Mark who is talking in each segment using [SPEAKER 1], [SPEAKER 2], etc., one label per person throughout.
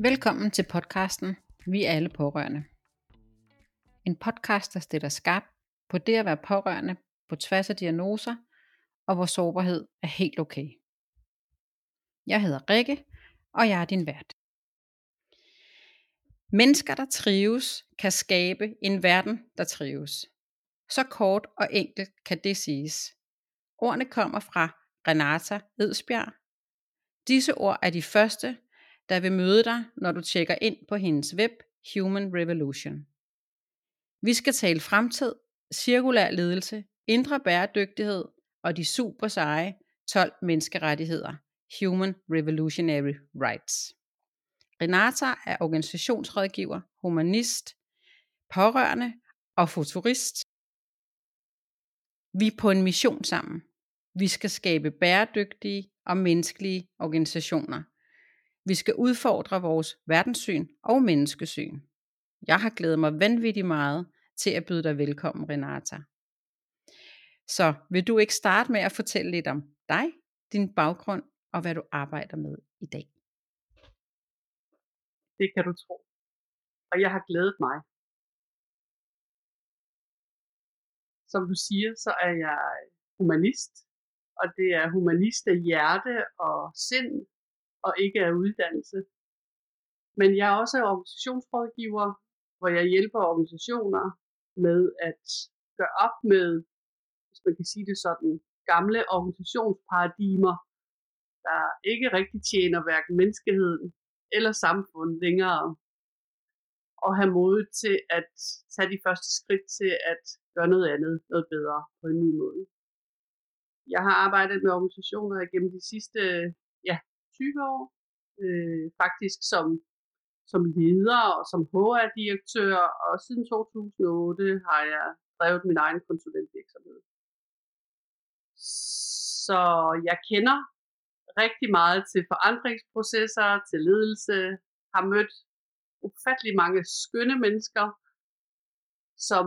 [SPEAKER 1] Velkommen til podcasten Vi er alle pårørende. En podcast, der stiller skarp på det at være pårørende på tværs af diagnoser, og hvor sårbarhed er helt okay. Jeg hedder Rikke, og jeg er din vært. Mennesker, der trives, kan skabe en verden, der trives. Så kort og enkelt kan det siges. Ordene kommer fra Renata Edsbjerg. Disse ord er de første, der vil møde dig, når du tjekker ind på hendes web Human Revolution. Vi skal tale fremtid, cirkulær ledelse, indre bæredygtighed og de super seje 12 menneskerettigheder, Human Revolutionary Rights. Renata er organisationsrådgiver, humanist, pårørende og futurist. Vi er på en mission sammen. Vi skal skabe bæredygtige og menneskelige organisationer. Vi skal udfordre vores verdenssyn og menneskesyn. Jeg har glædet mig vanvittigt meget til at byde dig velkommen, Renata. Så vil du ikke starte med at fortælle lidt om dig, din baggrund og hvad du arbejder med i dag?
[SPEAKER 2] Det kan du tro. Og jeg har glædet mig. Som du siger, så er jeg humanist, og det er humanist af hjerte og sind, og ikke af uddannelse. Men jeg er også organisationsrådgiver, hvor jeg hjælper organisationer med at gøre op med, hvis man kan sige det sådan, gamle organisationsparadigmer, der ikke rigtig tjener hverken menneskeheden eller samfundet længere, og have mod til at tage de første skridt til at gøre noget andet, noget bedre på en ny måde. Jeg har arbejdet med organisationer gennem de sidste 20 år, øh, faktisk som, som leder og som HR-direktør, og siden 2008 har jeg drevet min egen konsulentvirksomhed. Så jeg kender rigtig meget til forandringsprocesser, til ledelse, har mødt ufattelig mange skønne mennesker, som,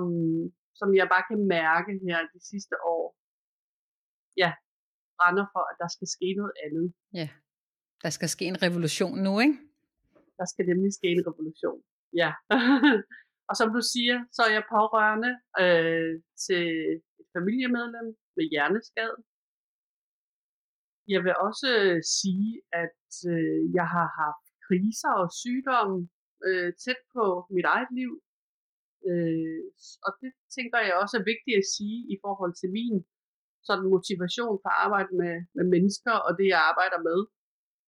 [SPEAKER 2] som jeg bare kan mærke her de sidste år, ja, brænder for, at der skal ske noget andet.
[SPEAKER 1] Ja, der skal ske en revolution nu, ikke?
[SPEAKER 2] Der skal nemlig ske en revolution, ja. og som du siger, så er jeg pårørende øh, til et familiemedlem med hjerneskade. Jeg vil også øh, sige, at øh, jeg har haft kriser og sygdomme øh, tæt på mit eget liv. Øh, og det tænker jeg også er vigtigt at sige i forhold til min sådan motivation for at arbejde med, med mennesker og det, jeg arbejder med.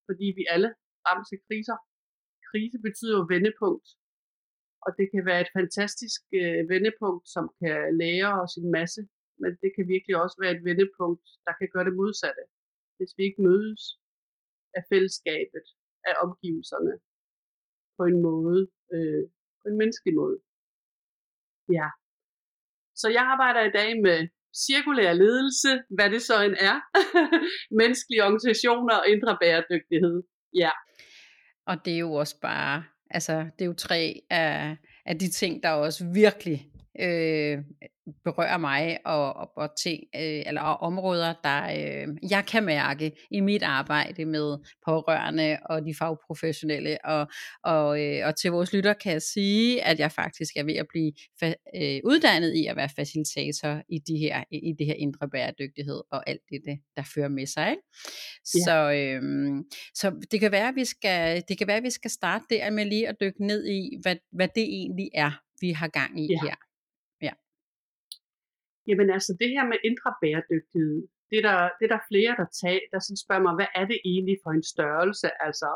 [SPEAKER 2] Fordi vi alle rammes af kriser. Krise betyder jo vendepunkt. Og det kan være et fantastisk øh, vendepunkt, som kan lære os en masse. Men det kan virkelig også være et vendepunkt, der kan gøre det modsatte. Hvis vi ikke mødes af fællesskabet, af omgivelserne, på en måde, øh, på en menneskelig måde. Ja. Så jeg arbejder i dag med cirkulær ledelse, hvad det så end er, menneskelige organisationer og indre bæredygtighed. Ja.
[SPEAKER 1] Og det er jo også bare, altså det er jo tre af, af de ting, der også virkelig øh, berører mig og, og, og ting øh, eller og områder der øh, jeg kan mærke i mit arbejde med pårørende og de fagprofessionelle og og, øh, og til vores lytter kan jeg sige at jeg faktisk er ved at blive fa- øh, uddannet i at være facilitator i de her i det her indre bæredygtighed og alt det, det der fører med sig ikke? Ja. så øh, så det kan være at vi skal det kan være at vi skal starte der med lige at dykke ned i hvad hvad det egentlig er vi har gang i ja. her
[SPEAKER 2] Jamen altså det her med indre bæredygtighed, det er der, det er der flere, der, tager, der sådan spørger mig, hvad er det egentlig for en størrelse? Altså,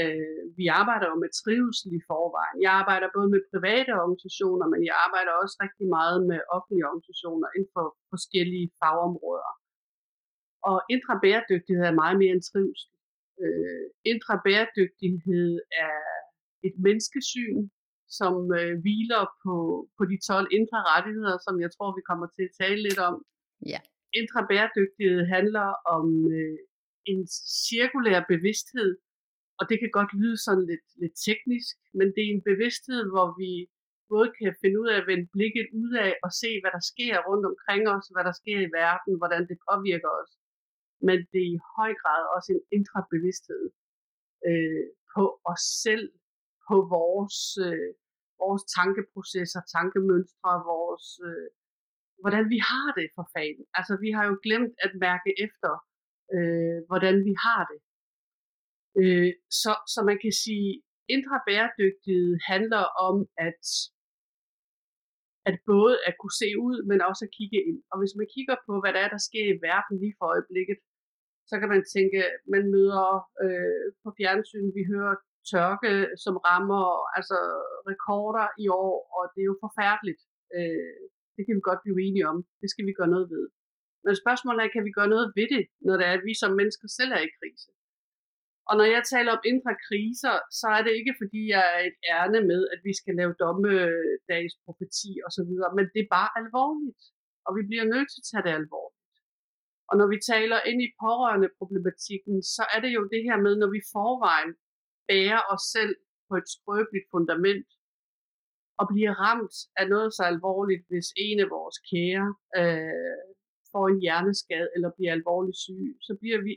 [SPEAKER 2] øh, vi arbejder jo med trivsel i forvejen. Jeg arbejder både med private organisationer, men jeg arbejder også rigtig meget med offentlige organisationer inden for forskellige fagområder. Og indre bæredygtighed er meget mere end trivsel. Øh, indre bæredygtighed er et menneskesyn, som øh, hviler på, på de 12 indre rettigheder, som jeg tror, vi kommer til at tale lidt om.
[SPEAKER 1] Ja.
[SPEAKER 2] Indre bæredygtighed handler om øh, en cirkulær bevidsthed, og det kan godt lyde sådan lidt, lidt teknisk, men det er en bevidsthed, hvor vi både kan finde ud af at vende blikket ud af og se, hvad der sker rundt omkring os, hvad der sker i verden, hvordan det påvirker os. Men det er i høj grad også en indre bevidsthed øh, på os selv på vores, øh, vores tankeprocesser, tankemønstre, vores, øh, hvordan vi har det for fanden. Altså vi har jo glemt at mærke efter, øh, hvordan vi har det. Øh, så, så man kan sige, indre bæredygtighed handler om at at både at kunne se ud, men også at kigge ind. Og hvis man kigger på, hvad der er, der sker i verden lige for øjeblikket, så kan man tænke, man møder øh, på fjernsyn, vi hører tørke, som rammer altså rekorder i år, og det er jo forfærdeligt. Øh, det kan vi godt blive enige om. Det skal vi gøre noget ved. Men spørgsmålet er, kan vi gøre noget ved det, når det er, at vi som mennesker selv er i krise? Og når jeg taler om indre kriser, så er det ikke fordi, jeg er et ærne med, at vi skal lave dommedagsprofeti og så videre, men det er bare alvorligt. Og vi bliver nødt til at tage det alvorligt. Og når vi taler ind i pårørende problematikken, så er det jo det her med, når vi forvejen bære os selv på et skrøbeligt fundament, og bliver ramt af noget så alvorligt, hvis en af vores kære øh, får en hjerneskade eller bliver alvorligt syg, så bliver vi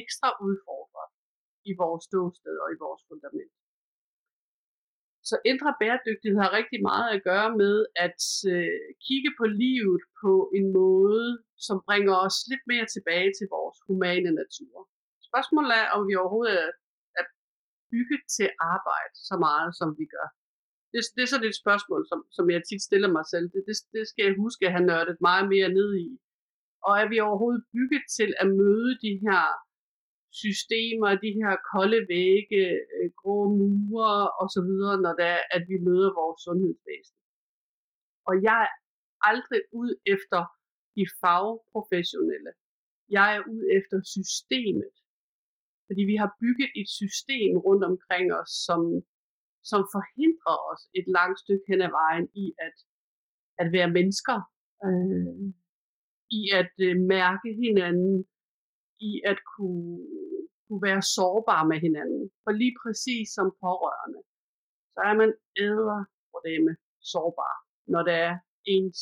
[SPEAKER 2] ekstra udfordret i vores ståsted og i vores fundament. Så indre bæredygtighed har rigtig meget at gøre med at øh, kigge på livet på en måde, som bringer os lidt mere tilbage til vores humane natur. Spørgsmålet er, om vi overhovedet er bygget til arbejde så meget, som vi gør. Det, det er sådan et spørgsmål, som, som jeg tit stiller mig selv. Det, det, det skal jeg huske at have nørdet meget mere ned i. Og er vi overhovedet bygget til at møde de her systemer, de her kolde vægge, øh, grå mure og så videre, når det er, at vi møder vores sundhedsvæsen. Og jeg er aldrig ud efter de fagprofessionelle. Jeg er ud efter systemet. Fordi vi har bygget et system rundt omkring os, som, som forhindrer os et langt stykke hen ad vejen i at, at være mennesker. Øh, I at øh, mærke hinanden, i at kunne, kunne være sårbare med hinanden. For lige præcis som pårørende, så er man æder for det med sårbar, når det er ens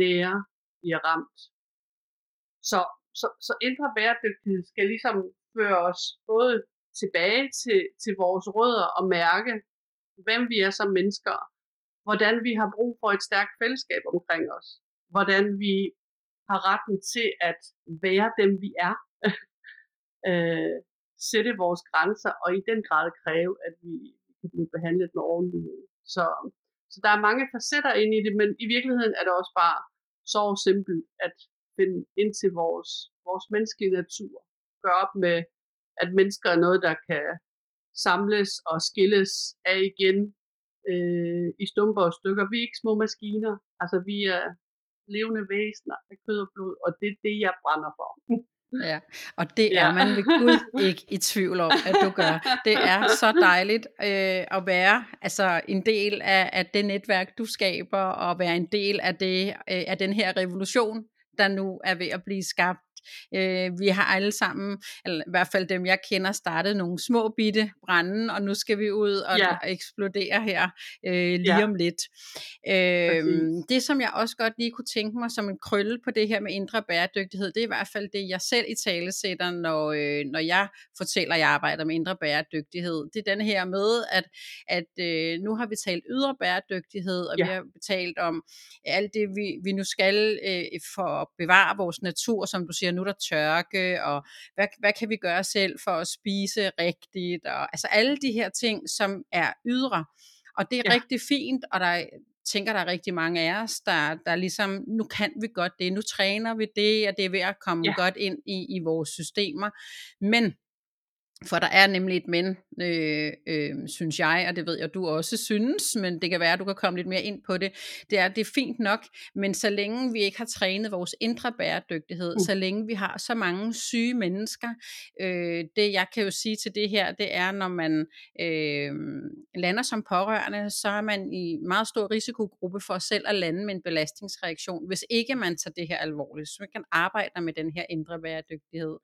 [SPEAKER 2] nære bliver ramt. Så, så, så indre bæredygtighed skal ligesom føre os både tilbage til, til vores rødder og mærke, hvem vi er som mennesker, hvordan vi har brug for et stærkt fællesskab omkring os, hvordan vi har retten til at være dem, vi er, øh, sætte vores grænser, og i den grad kræve, at vi kan blive behandlet med ordentlighed. Så, så der er mange facetter ind i det, men i virkeligheden er det også bare så simpelt at finde ind til vores, vores menneskelige natur. Gør op med, at mennesker er noget, der kan samles og skilles af igen øh, i stumper og stykker. Vi er ikke små maskiner. Altså, vi er levende væsener af kød og blod, og det er det, jeg brænder for.
[SPEAKER 1] Ja, og det er ja. man ved Gud ikke i tvivl om, at du gør. Det er så dejligt øh, at være altså en del af, af det netværk, du skaber, og være en del af, det, øh, af den her revolution, der nu er ved at blive skabt Øh, vi har alle sammen, eller i hvert fald dem jeg kender, startet nogle små bitte brænde, og nu skal vi ud og, ja. eksplodere her øh, lige ja. om lidt. Øh, det som jeg også godt lige kunne tænke mig som en krølle på det her med indre bæredygtighed, det er i hvert fald det, jeg selv i tale sætter, når, øh, når jeg fortæller, at jeg arbejder med indre bæredygtighed. Det er den her med, at, at øh, nu har vi talt ydre bæredygtighed, og ja. vi har talt om alt det, vi, vi nu skal øh, for at bevare vores natur, som du siger, siger, nu er der tørke, og hvad, hvad kan vi gøre selv for at spise rigtigt, og altså alle de her ting, som er ydre. Og det er ja. rigtig fint, og der tænker, der er rigtig mange af os, der, der ligesom, nu kan vi godt det, nu træner vi det, og det er ved at komme ja. godt ind i, i vores systemer. Men for der er nemlig et men, øh, øh, synes jeg, og det ved jeg, du også synes, men det kan være, at du kan komme lidt mere ind på det. Det er, det er fint nok, men så længe vi ikke har trænet vores indre bæredygtighed, uh. så længe vi har så mange syge mennesker, øh, det jeg kan jo sige til det her, det er, når man øh, lander som pårørende, så er man i meget stor risikogruppe for selv at lande med en belastningsreaktion, hvis ikke man tager det her alvorligt, så man kan arbejde med den her indre bæredygtighed.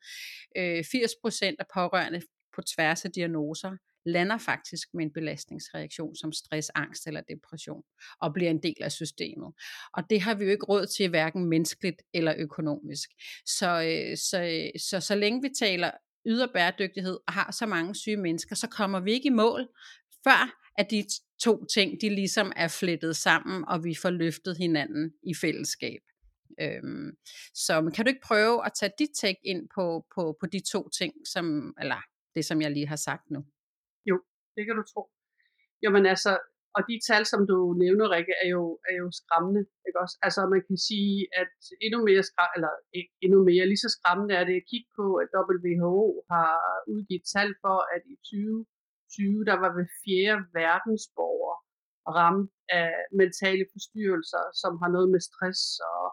[SPEAKER 1] Øh, 80% af pårørende på tværs af diagnoser, lander faktisk med en belastningsreaktion som stress, angst eller depression, og bliver en del af systemet. Og det har vi jo ikke råd til, hverken menneskeligt eller økonomisk. Så, øh, så, øh, så, så længe vi taler yder bæredygtighed og har så mange syge mennesker, så kommer vi ikke i mål, før at de to ting, de ligesom er flettet sammen, og vi får løftet hinanden i fællesskab. Øhm, så kan du ikke prøve at tage dit take ind på, på, på de to ting, som, eller det som jeg lige har sagt nu?
[SPEAKER 2] Jo, det kan du tro. Jamen altså, og de tal, som du nævner, Rikke, er jo, er jo skræmmende. Ikke også? Altså man kan sige, at endnu mere, skræ- eller ikke endnu mere, lige så skræmmende er det at kigge på, at WHO har udgivet tal for, at i 2020, der var ved fjerde verdensborger ramt af mentale forstyrrelser, som har noget med stress og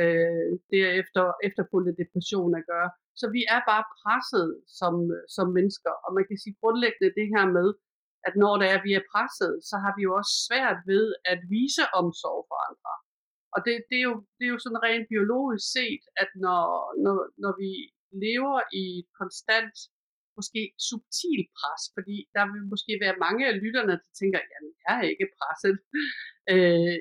[SPEAKER 2] øh, derefter efterfulgte depression at gøre. Så vi er bare presset som, som mennesker, og man kan sige grundlæggende det her med, at når det er, at vi er presset, så har vi jo også svært ved at vise omsorg for andre. Og det, det, er, jo, det er jo sådan rent biologisk set, at når, når, når vi lever i et konstant, måske subtil pres, fordi der vil måske være mange af lytterne, der tænker, jamen jeg er ikke presset. øh,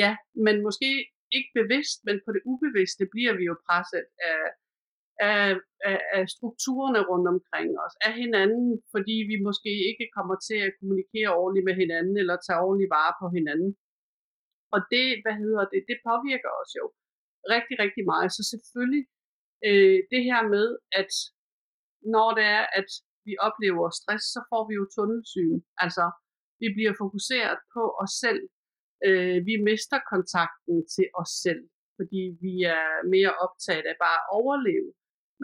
[SPEAKER 2] ja, men måske ikke bevidst, men på det ubevidste bliver vi jo presset af af, af, af strukturerne rundt omkring os, af hinanden, fordi vi måske ikke kommer til at kommunikere ordentligt med hinanden, eller tage ordentligt vare på hinanden. Og det, hvad hedder det, det påvirker os jo rigtig, rigtig meget. Så selvfølgelig øh, det her med, at når det er, at vi oplever stress, så får vi jo tunnelsyn. Altså, vi bliver fokuseret på os selv. Øh, vi mister kontakten til os selv, fordi vi er mere optaget af bare at overleve.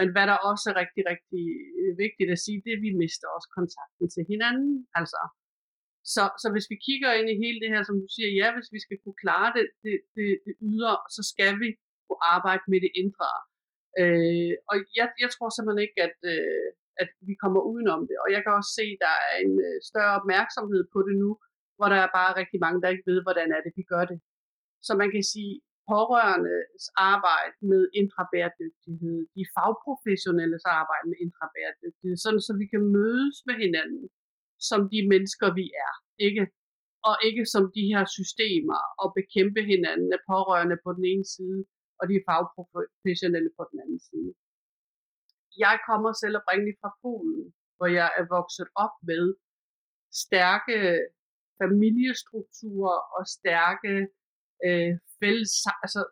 [SPEAKER 2] Men hvad der også er rigtig, rigtig øh, vigtigt at sige, det er, at vi mister også kontakten til hinanden. Altså, så, så hvis vi kigger ind i hele det her, som du siger, ja, hvis vi skal kunne klare det, det, det, det ydre, så skal vi kunne arbejde med det indre. Øh, og jeg, jeg tror simpelthen ikke, at, øh, at vi kommer udenom det. Og jeg kan også se, at der er en øh, større opmærksomhed på det nu, hvor der er bare rigtig mange, der ikke ved, hvordan er det, vi gør det. Så man kan sige, pårørendes arbejde med intrabæredygtighed, de fagprofessionelles arbejde med intrabæredygtighed, sådan så vi kan mødes med hinanden som de mennesker, vi er. Ikke? Og ikke som de her systemer og bekæmpe hinanden af pårørende på den ene side og de fagprofessionelle på den anden side. Jeg kommer selv oprindeligt fra Polen, hvor jeg er vokset op med stærke familiestrukturer og stærke øh, fælles altså,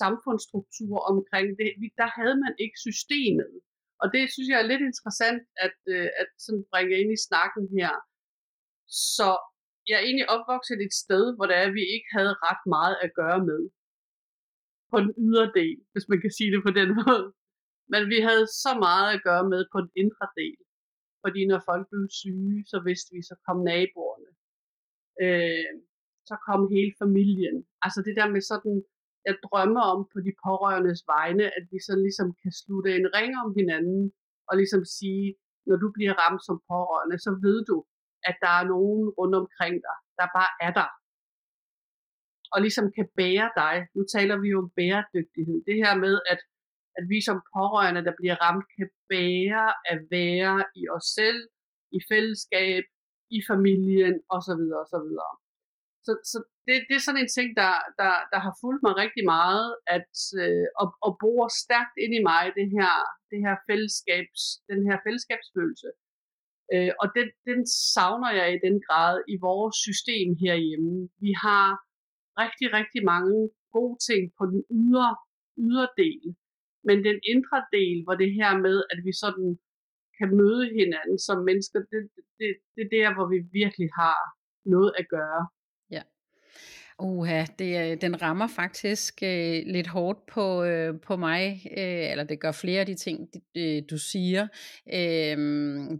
[SPEAKER 2] samfundsstruktur omkring det. Der havde man ikke systemet. Og det synes jeg er lidt interessant at, øh, at sådan bringe ind i snakken her. Så jeg er egentlig opvokset et sted, hvor der er, vi ikke havde ret meget at gøre med. På den ydre del, hvis man kan sige det på den måde. Men vi havde så meget at gøre med på den indre del. Fordi når folk blev syge, så vidste vi, så kom naboerne. Øh, så kom hele familien. Altså det der med sådan, jeg drømmer om på de pårørendes vegne, at vi så ligesom kan slutte en ring om hinanden, og ligesom sige, når du bliver ramt som pårørende, så ved du, at der er nogen rundt omkring dig, der bare er der. Og ligesom kan bære dig. Nu taler vi jo om bæredygtighed. Det her med, at, at vi som pårørende, der bliver ramt, kan bære at være i os selv, i fællesskab, i familien osv. osv. Så, så det, det er sådan en ting, der, der, der har fulgt mig rigtig meget, at, øh, og, og bor stærkt ind i mig, det her, det her fællesskabs, den her fællesskabsfølelse. Øh, og den, den savner jeg i den grad i vores system herhjemme. Vi har rigtig, rigtig mange gode ting på den ydre, ydre del. Men den indre del, hvor det her med, at vi sådan kan møde hinanden som mennesker, det, det, det er der, hvor vi virkelig har noget at gøre.
[SPEAKER 1] Uha, det, den rammer faktisk øh, lidt hårdt på, øh, på mig, øh, eller det gør flere af de ting, øh, du siger. Øh,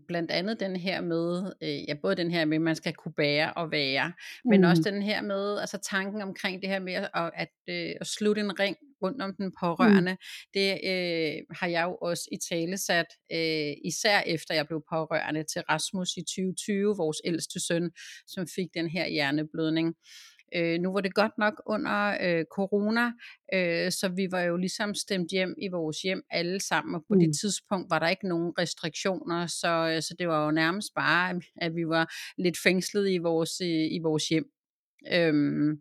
[SPEAKER 1] blandt andet den her med, øh, ja, både den her med, at man skal kunne bære og være, men også mm. den her med, altså tanken omkring det her med at, at, øh, at slutte en ring rundt om den mm. pårørende, mm. det øh, har jeg jo også i tale sat, øh, især efter jeg blev pårørende til Rasmus i 2020, vores ældste søn, som fik den her hjerneblødning. Øh, nu var det godt nok under øh, corona, øh, så vi var jo ligesom stemt hjem i vores hjem alle sammen, og på mm. det tidspunkt var der ikke nogen restriktioner, så, øh, så det var jo nærmest bare, at vi var lidt fængslet i vores, i, i vores hjem. Øhm,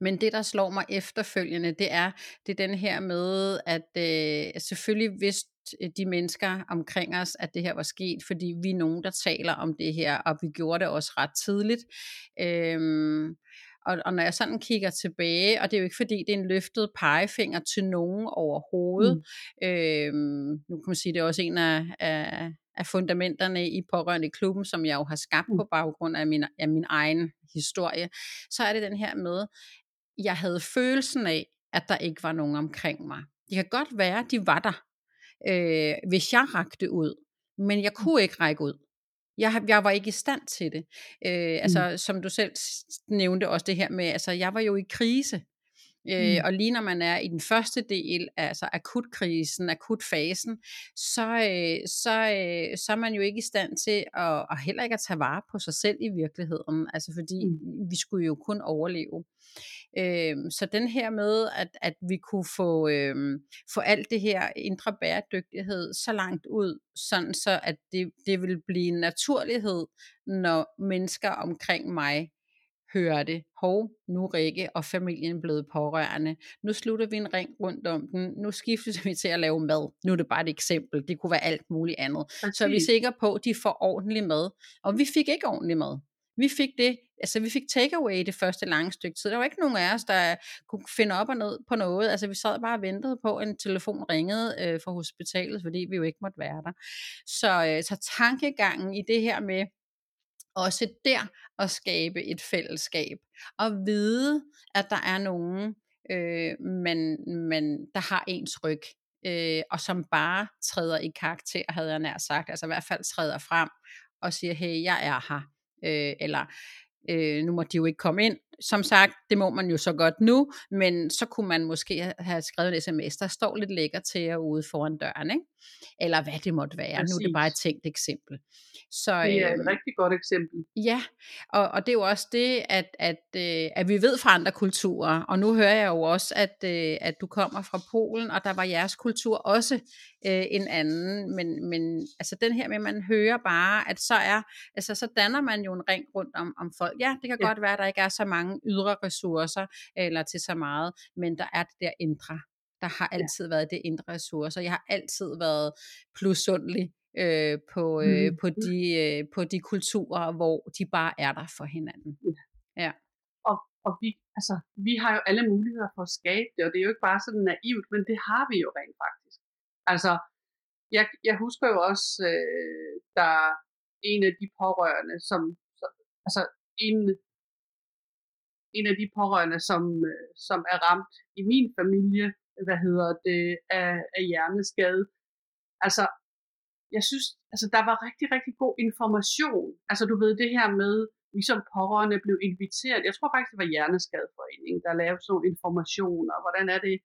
[SPEAKER 1] men det, der slår mig efterfølgende, det er, det er den her med, at øh, selvfølgelig hvis de mennesker omkring os, at det her var sket, fordi vi er nogen, der taler om det her, og vi gjorde det også ret tidligt. Øhm, og, og når jeg sådan kigger tilbage, og det er jo ikke fordi, det er en løftet pegefinger til nogen overhovedet. Mm. Øhm, nu kan man sige, det er også en af, af, af fundamenterne i pårørende i klubben, som jeg jo har skabt mm. på baggrund af min, af min egen historie. Så er det den her med, jeg havde følelsen af, at der ikke var nogen omkring mig. Det kan godt være, at de var der, øh, hvis jeg rakte ud. Men jeg kunne ikke række ud. Jeg, jeg var ikke i stand til det. Øh, altså, mm. som du selv nævnte også det her med, altså, jeg var jo i krise. Øh, mm. Og lige når man er i den første del, altså akutkrisen, akutfasen, så, øh, så, øh, så er man jo ikke i stand til at, og heller ikke at tage vare på sig selv i virkeligheden, altså fordi mm. vi skulle jo kun overleve. Øh, så den her med, at, at vi kunne få, øh, få alt det her indre bæredygtighed så langt ud, sådan så at det, det vil blive en naturlighed, når mennesker omkring mig hører det. Hov, nu Rikke og familien blevet pårørende. Nu slutter vi en ring rundt om den. Nu skifter vi til at lave mad. Nu er det bare et eksempel. Det kunne være alt muligt andet. Præcis. Så er vi sikre på, at de får ordentlig mad. Og vi fik ikke ordentlig mad. Vi fik det, altså vi fik takeaway det første lange stykke tid. Der var ikke nogen af os, der kunne finde op og ned på noget. Altså vi sad bare og ventede på, at en telefon ringede øh, fra hospitalet, fordi vi jo ikke måtte være der. Så, øh, så tankegangen i det her med, også der at skabe et fællesskab og vide, at der er nogen, øh, man, man, der har ens ryg, øh, og som bare træder i karakter, havde jeg nær sagt, altså i hvert fald træder frem og siger, hey, jeg er her, øh, eller øh, nu må de jo ikke komme ind. Som sagt, det må man jo så godt nu, men så kunne man måske have skrevet en sms, der står lidt lækker til jer ude foran døren, ikke? eller hvad det måtte være. Præcis. Nu er det bare et tænkt eksempel.
[SPEAKER 2] Så, det er øh, et rigtig godt eksempel.
[SPEAKER 1] Ja, og, og det er jo også det, at, at, øh, at vi ved fra andre kulturer, og nu hører jeg jo også, at, øh, at du kommer fra Polen, og der var jeres kultur også øh, en anden, men, men altså den her med, at man hører bare, at så er, altså så danner man jo en ring rundt om, om folk. Ja, det kan ja. godt være, at der ikke er så mange ydre ressourcer, eller til så meget, men der er det der indre der har altid ja. været det indre ressourcer. Jeg har altid været plussundlig øh, på, øh, mm. på, de, øh, på de kulturer, hvor de bare er der for hinanden. Ja. ja.
[SPEAKER 2] Og, og vi, altså, vi har jo alle muligheder for at skabe det, og det er jo ikke bare sådan naivt, men det har vi jo rent faktisk. Altså, jeg, jeg husker jo også, øh, der en af de pårørende, som, som altså en, en af de pårørende, som, øh, som er ramt i min familie, hvad hedder det, af, af hjerneskade. Altså, jeg synes, altså der var rigtig, rigtig god information. Altså du ved det her med, vi som pårørende blev inviteret. Jeg tror faktisk, det var Hjerneskadeforeningen, der lavede sådan nogle informationer. Hvordan er det,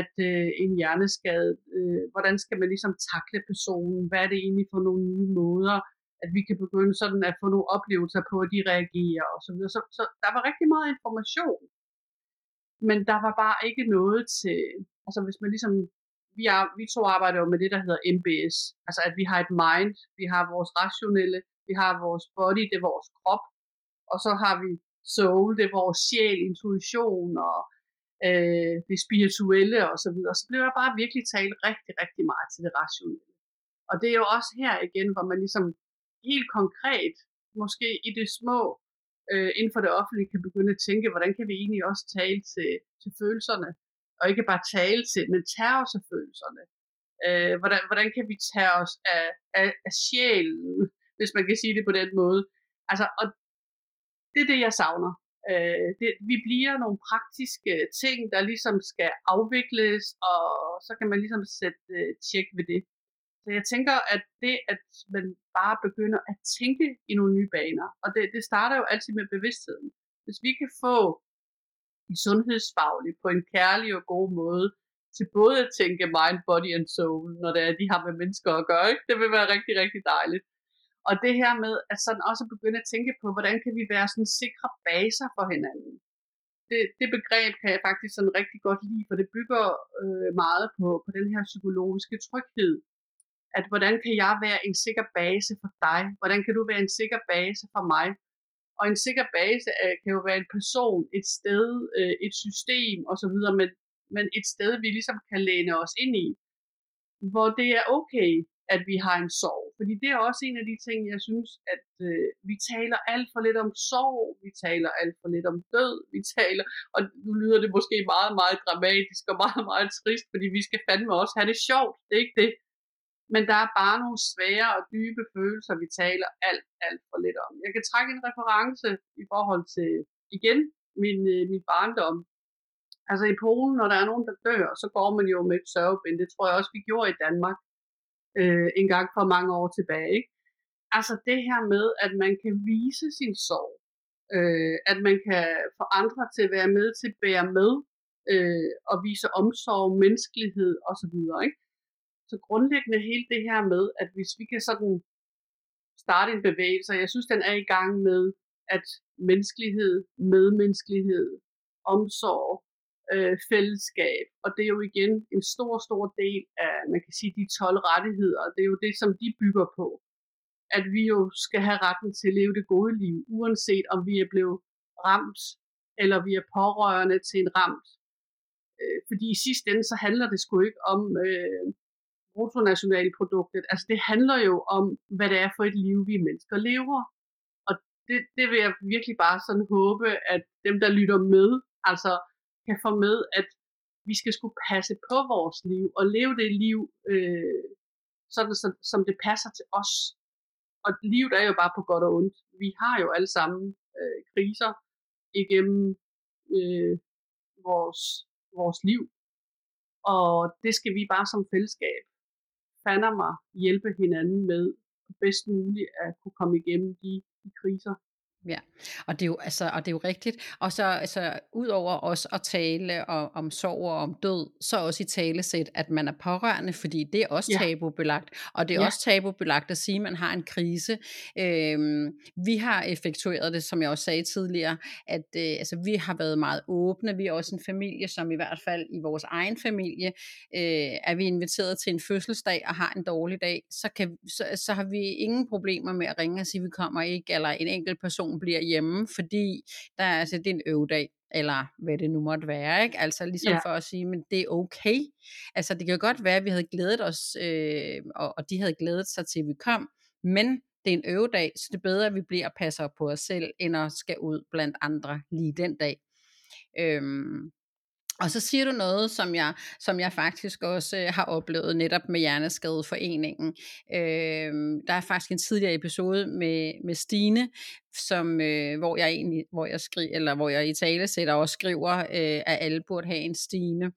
[SPEAKER 2] at øh, en hjerneskade, øh, hvordan skal man ligesom takle personen? Hvad er det egentlig for nogle nye måder, at vi kan begynde sådan at få nogle oplevelser på, at de reagerer og så videre. Så, så der var rigtig meget information men der var bare ikke noget til, altså hvis man ligesom, vi, er, vi to arbejder jo med det, der hedder MBS, altså at vi har et mind, vi har vores rationelle, vi har vores body, det er vores krop, og så har vi soul, det er vores sjæl, intuition og øh, det spirituelle og så videre. Så blev der bare virkelig talt rigtig, rigtig meget til det rationelle. Og det er jo også her igen, hvor man ligesom helt konkret, måske i det små, øh, inden for det offentlige kan begynde at tænke, hvordan kan vi egentlig også tale til, til følelserne, og ikke bare tale til, men tage os af følelserne. Øh, hvordan, hvordan kan vi tage os af, af, af sjælen, hvis man kan sige det på den måde. Altså, og det er det, jeg savner. Øh, det, vi bliver nogle praktiske ting, der ligesom skal afvikles, og så kan man ligesom sætte øh, tjek ved det. Så jeg tænker, at det, at man bare begynder at tænke i nogle nye baner, og det, det starter jo altid med bevidstheden. Hvis vi kan få en sundhedsfaglig på en kærlig og god måde, til både at tænke mind, body and soul, når det er, de har med mennesker at gøre, ikke? det vil være rigtig, rigtig dejligt. Og det her med at sådan også begynde at tænke på, hvordan kan vi være sådan sikre baser for hinanden. Det, det begreb kan jeg faktisk sådan rigtig godt lide, for det bygger øh, meget på, på den her psykologiske tryghed, at hvordan kan jeg være en sikker base for dig? Hvordan kan du være en sikker base for mig? Og en sikker base øh, kan jo være en person, et sted, øh, et system osv., men, men et sted, vi ligesom kan læne os ind i. hvor det er okay, at vi har en sorg. Fordi det er også en af de ting, jeg synes, at øh, vi taler alt for lidt om sorg, vi taler alt for lidt om død, vi taler, og nu lyder det måske meget, meget dramatisk og meget, meget trist, fordi vi skal fandme også have det sjovt, det er ikke det. Men der er bare nogle svære og dybe følelser, vi taler alt, alt for lidt om. Jeg kan trække en reference i forhold til, igen, min, øh, min barndom. Altså i Polen, når der er nogen, der dør, så går man jo med et sørgebind. Det tror jeg også, vi gjorde i Danmark øh, en gang for mange år tilbage. Ikke? Altså det her med, at man kan vise sin sorg. Øh, at man kan få andre til at være med til at bære med øh, og vise omsorg, menneskelighed osv. Ikke? Så grundlæggende hele det her med, at hvis vi kan sådan starte en bevægelse, og jeg synes, den er i gang med, at menneskelighed, medmenneskelighed, omsorg, øh, fællesskab, og det er jo igen en stor, stor del af, man kan sige, de 12 rettigheder, og det er jo det, som de bygger på. At vi jo skal have retten til at leve det gode liv, uanset om vi er blevet ramt, eller vi er pårørende til en ramt. Øh, fordi i sidste ende, så handler det sgu ikke om øh, bruttonationalproduktet. Altså det handler jo om, hvad det er for et liv, vi mennesker lever. Og det, det vil jeg virkelig bare sådan håbe, at dem, der lytter med, altså kan få med, at vi skal skulle passe på vores liv og leve det liv, øh, sådan som, som det passer til os. Og livet er jo bare på godt og ondt. Vi har jo alle sammen øh, kriser igennem øh, vores, vores liv. Og det skal vi bare som fællesskab fander mig hjælpe hinanden med bedst muligt at kunne komme igennem de, de kriser,
[SPEAKER 1] Ja, og det er jo, altså, og det er jo rigtigt. Og så altså, ud over også at tale om, om sorg og om død, så også i tale sæt, at man er pårørende, fordi det er også ja. tabubelagt. Og det er ja. også tabubelagt at sige, at man har en krise. Øhm, vi har effektueret det, som jeg også sagde tidligere, at øh, altså, vi har været meget åbne. Vi er også en familie, som i hvert fald i vores egen familie, øh, er vi inviteret til en fødselsdag og har en dårlig dag, så, kan, så, så har vi ingen problemer med at ringe og sige, at vi kommer ikke, eller en enkelt person bliver hjemme, fordi der er, altså, det er en øvedag, eller hvad det nu måtte være, ikke? Altså ligesom ja. for at sige, men det er okay. Altså det kan godt være, at vi havde glædet os, øh, og, og de havde glædet sig til, at vi kom, men det er en øvedag, så det er bedre, at vi bliver og passer på os selv, end at skal ud blandt andre lige den dag. Øhm, og så siger du noget, som jeg, som jeg faktisk også øh, har oplevet netop med Hjerneskadeforeningen. Øh, der er faktisk en tidligere episode med, med Stine, som, øh, hvor jeg egentlig, hvor jeg skriver, eller hvor jeg i tale sætter og skriver, øh, at alle burde have en Stine.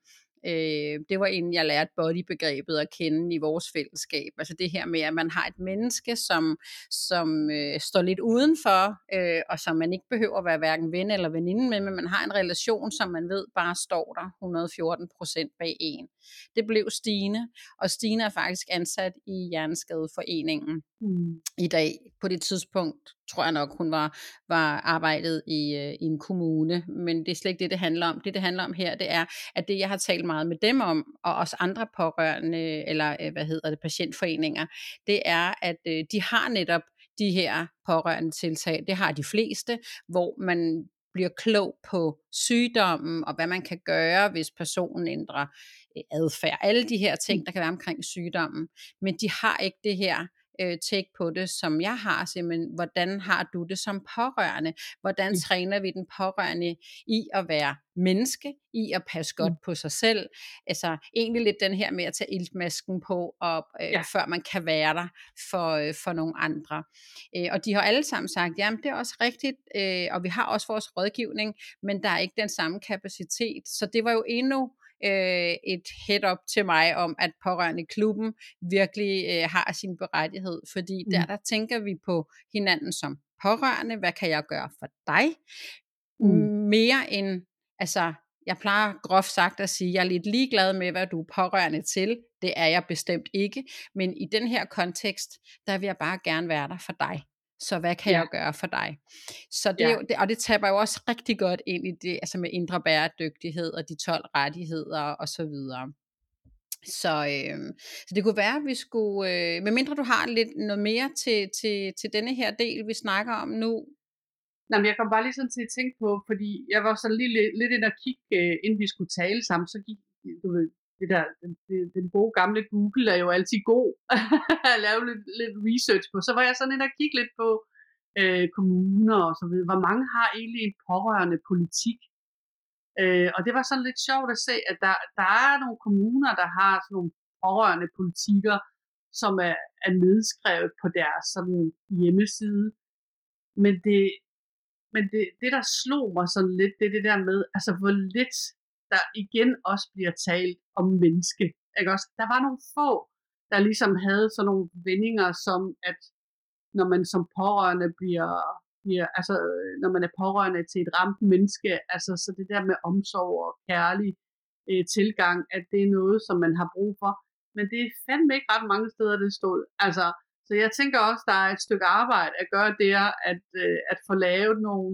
[SPEAKER 1] Øh, det var inden jeg lærte bodybegrebet at kende i vores fællesskab. Altså det her med, at man har et menneske, som, som øh, står lidt udenfor, øh, og som man ikke behøver at være hverken ven eller veninde med, men man har en relation, som man ved bare står der 114 procent bag en. Det blev Stine, og Stine er faktisk ansat i Hjerneskadeforeningen mm. i dag. På det tidspunkt tror jeg nok, hun var, var arbejdet i, øh, i en kommune, men det er slet ikke det, det handler om. Det, det handler om her, det er, at det, jeg har talt meget med dem om, og også andre pårørende, eller øh, hvad hedder det, patientforeninger, det er, at øh, de har netop de her pårørende tiltag. Det har de fleste, hvor man bliver klog på sygdommen, og hvad man kan gøre, hvis personen ændrer øh, adfærd. Alle de her ting, der kan være omkring sygdommen. Men de har ikke det her øh, take på det, som jeg har, simpelthen, hvordan har du det som pårørende? Hvordan mm. træner vi den pårørende i at være menneske, i at passe godt mm. på sig selv? Altså egentlig lidt den her med at tage iltmasken på, og, øh, ja. før man kan være der for, øh, for nogle andre. Øh, og de har alle sammen sagt, jamen det er også rigtigt, øh, og vi har også vores rådgivning, men der er ikke den samme kapacitet. Så det var jo endnu øh, et head-up til mig om, at pårørende klubben virkelig øh, har sin berettighed, fordi mm. der, der tænker vi på hinanden som pårørende, hvad kan jeg gøre for dig? Mm. Mere end, altså jeg plejer groft sagt at sige, jeg er lidt ligeglad med, hvad du er pårørende til. Det er jeg bestemt ikke. Men i den her kontekst, der vil jeg bare gerne være der for dig. Så hvad kan ja. jeg gøre for dig? Så det, ja. jo, det, og det taber jo også rigtig godt ind i det, altså med indre bæredygtighed og de 12 rettigheder og så videre. Så, øh, så det kunne være, at vi skulle, øh, medmindre du har lidt noget mere til, til, til denne her del, vi snakker om nu.
[SPEAKER 2] Nej, men jeg kom bare lige sådan til at tænke på, fordi jeg var så lige lidt, lidt ind og kigge, øh, inden vi skulle tale sammen, så gik, du ved, det der, den, den gode gamle Google er jo altid god at lave lidt, lidt research på. Så var jeg sådan inde og kigge lidt på øh, kommuner og så videre. Hvor mange har egentlig en pårørende politik? Øh, og det var sådan lidt sjovt at se, at der, der er nogle kommuner, der har sådan nogle pårørende politikker, som er, er nedskrevet på deres sådan, hjemmeside. Men det, men det, det, der slog mig sådan lidt, det er det der med, altså hvor lidt der igen også bliver talt om menneske. Ikke også? Der var nogle få, der ligesom havde sådan nogle vendinger, som at når man som pårørende bliver, bliver altså øh, når man er pårørende til et ramt menneske, altså så det der med omsorg og kærlig øh, tilgang, at det er noget, som man har brug for. Men det er fandme ikke ret mange steder, det stod. Altså, så jeg tænker også, der er et stykke arbejde at gøre der, at, øh, at få lavet nogle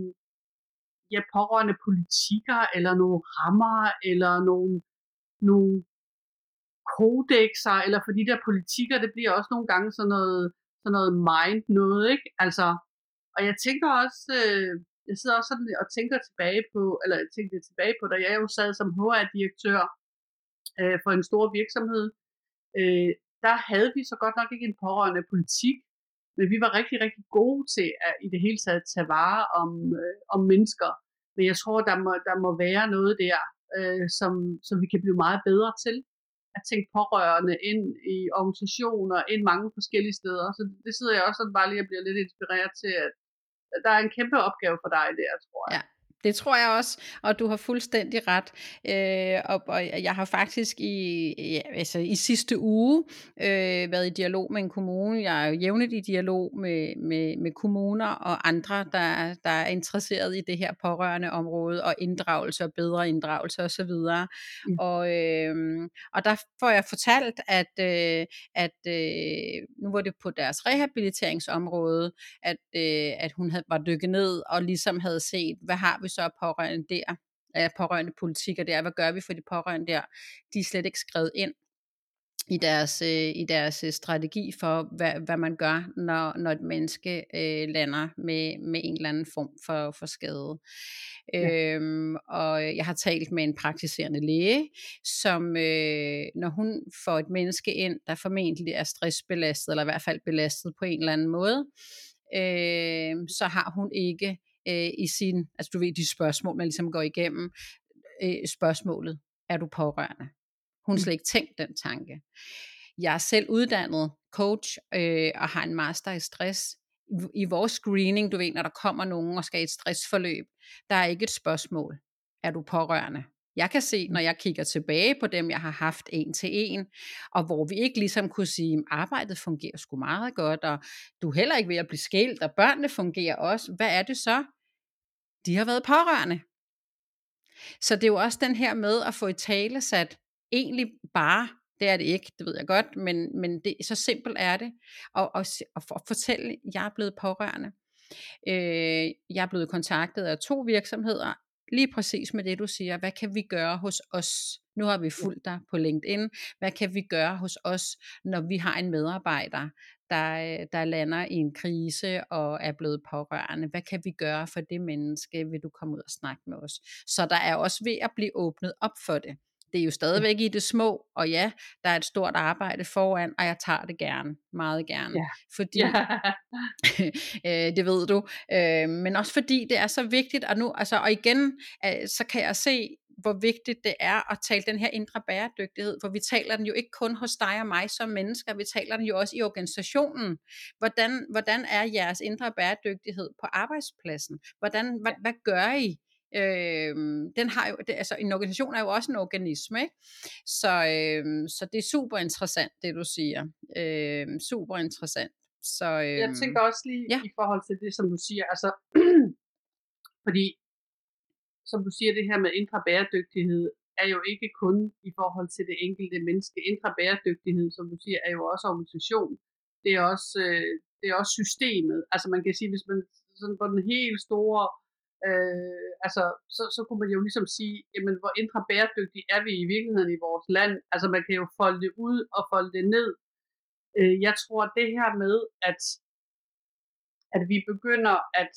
[SPEAKER 2] ja, pårørende politikker, eller nogle rammer, eller nogle, nogle kodexer, eller for de der politikker, det bliver også nogle gange sådan noget, sådan noget mind noget, ikke? Altså, og jeg tænker også, øh, jeg sidder også sådan og tænker tilbage på, eller jeg tænkte tilbage på, da jeg jo sad som HR-direktør øh, for en stor virksomhed, øh, der havde vi så godt nok ikke en pårørende politik, men vi var rigtig, rigtig gode til at i det hele taget tage vare om, øh, om mennesker. Men jeg tror, der må, der må være noget der, øh, som, som vi kan blive meget bedre til. At tænke pårørende ind i organisationer, ind mange forskellige steder. Så det sidder jeg også sådan bare lige og bliver lidt inspireret til, at der er en kæmpe opgave for dig der, tror jeg.
[SPEAKER 1] Ja. Det tror jeg også, og du har fuldstændig ret. Øh, og, og jeg har faktisk i, ja, altså i sidste uge øh, været i dialog med en kommune. Jeg er jo jævnligt i dialog med, med, med kommuner og andre, der, der er interesseret i det her pårørende område og inddragelse og bedre inddragelse osv. Mm. Og, øh, og der får jeg fortalt, at, øh, at øh, nu var det på deres rehabiliteringsområde, at, øh, at hun havde, var dykket ned og ligesom havde set, hvad har vi så af pårørende der, af pårørende politikker der, hvad gør vi for de pårørende der, de er slet ikke skrevet ind i deres, øh, i deres øh, strategi for, hvad, hvad man gør, når, når et menneske øh, lander med, med en eller anden form for, for skade. Ja. Øhm, og jeg har talt med en praktiserende læge, som øh, når hun får et menneske ind, der formentlig er stressbelastet, eller i hvert fald belastet på en eller anden måde, øh, så har hun ikke øh, i sin, altså du ved, de spørgsmål, man ligesom går igennem, øh, spørgsmålet, er du pårørende? Hun har mm. slet ikke tænkt den tanke. Jeg er selv uddannet coach øh, og har en master i stress. I, I vores screening, du ved, når der kommer nogen og skal i et stressforløb, der er ikke et spørgsmål, er du pårørende? Jeg kan se, når jeg kigger tilbage på dem, jeg har haft en til en, og hvor vi ikke ligesom kunne sige, at arbejdet fungerer sgu meget godt, og du er heller ikke ved at blive skilt, og børnene fungerer også. Hvad er det så? de har været pårørende. Så det er jo også den her med at få i tale sat, egentlig bare, det er det ikke, det ved jeg godt, men, men det, så simpelt er det, at, at, at fortælle, at jeg er blevet pårørende. Øh, jeg er blevet kontaktet af to virksomheder, lige præcis med det du siger, hvad kan vi gøre hos os? Nu har vi fulgt dig på LinkedIn. Hvad kan vi gøre hos os, når vi har en medarbejder, der, øh, der lander i en krise og er blevet pårørende. Hvad kan vi gøre for det menneske? Vil du komme ud og snakke med os? Så der er også ved at blive åbnet op for det. Det er jo stadigvæk i det små, og ja, der er et stort arbejde foran, og jeg tager det gerne, meget gerne. Ja. Fordi, ja. øh, det ved du, øh, men også fordi det er så vigtigt, og nu, altså, og igen, øh, så kan jeg se, hvor vigtigt det er at tale den her indre bæredygtighed, for vi taler den jo ikke kun hos dig og mig som mennesker, vi taler den jo også i organisationen. Hvordan, hvordan er jeres indre bæredygtighed på arbejdspladsen? Hvordan, hvad, hvad gør I? Øh, den har jo, det, altså en organisation er jo også en organisme, ikke? Så, øh, så det er super interessant, det du siger. Øh, super interessant. Så, øh,
[SPEAKER 2] jeg tænker også lige ja. i forhold til det, som du siger, altså, fordi som du siger, det her med indre bæredygtighed, er jo ikke kun i forhold til det enkelte menneske. Indre bæredygtighed, som du siger, er jo også organisation. Det er også, øh, det er også systemet. Altså man kan sige, hvis man sådan på den helt store, øh, Øh, altså så, så kunne man jo ligesom sige, jamen hvor indre bæredygtig er vi i virkeligheden i vores land. Altså man kan jo folde det ud og folde det ned. Øh, jeg tror det her med, at, at vi begynder at,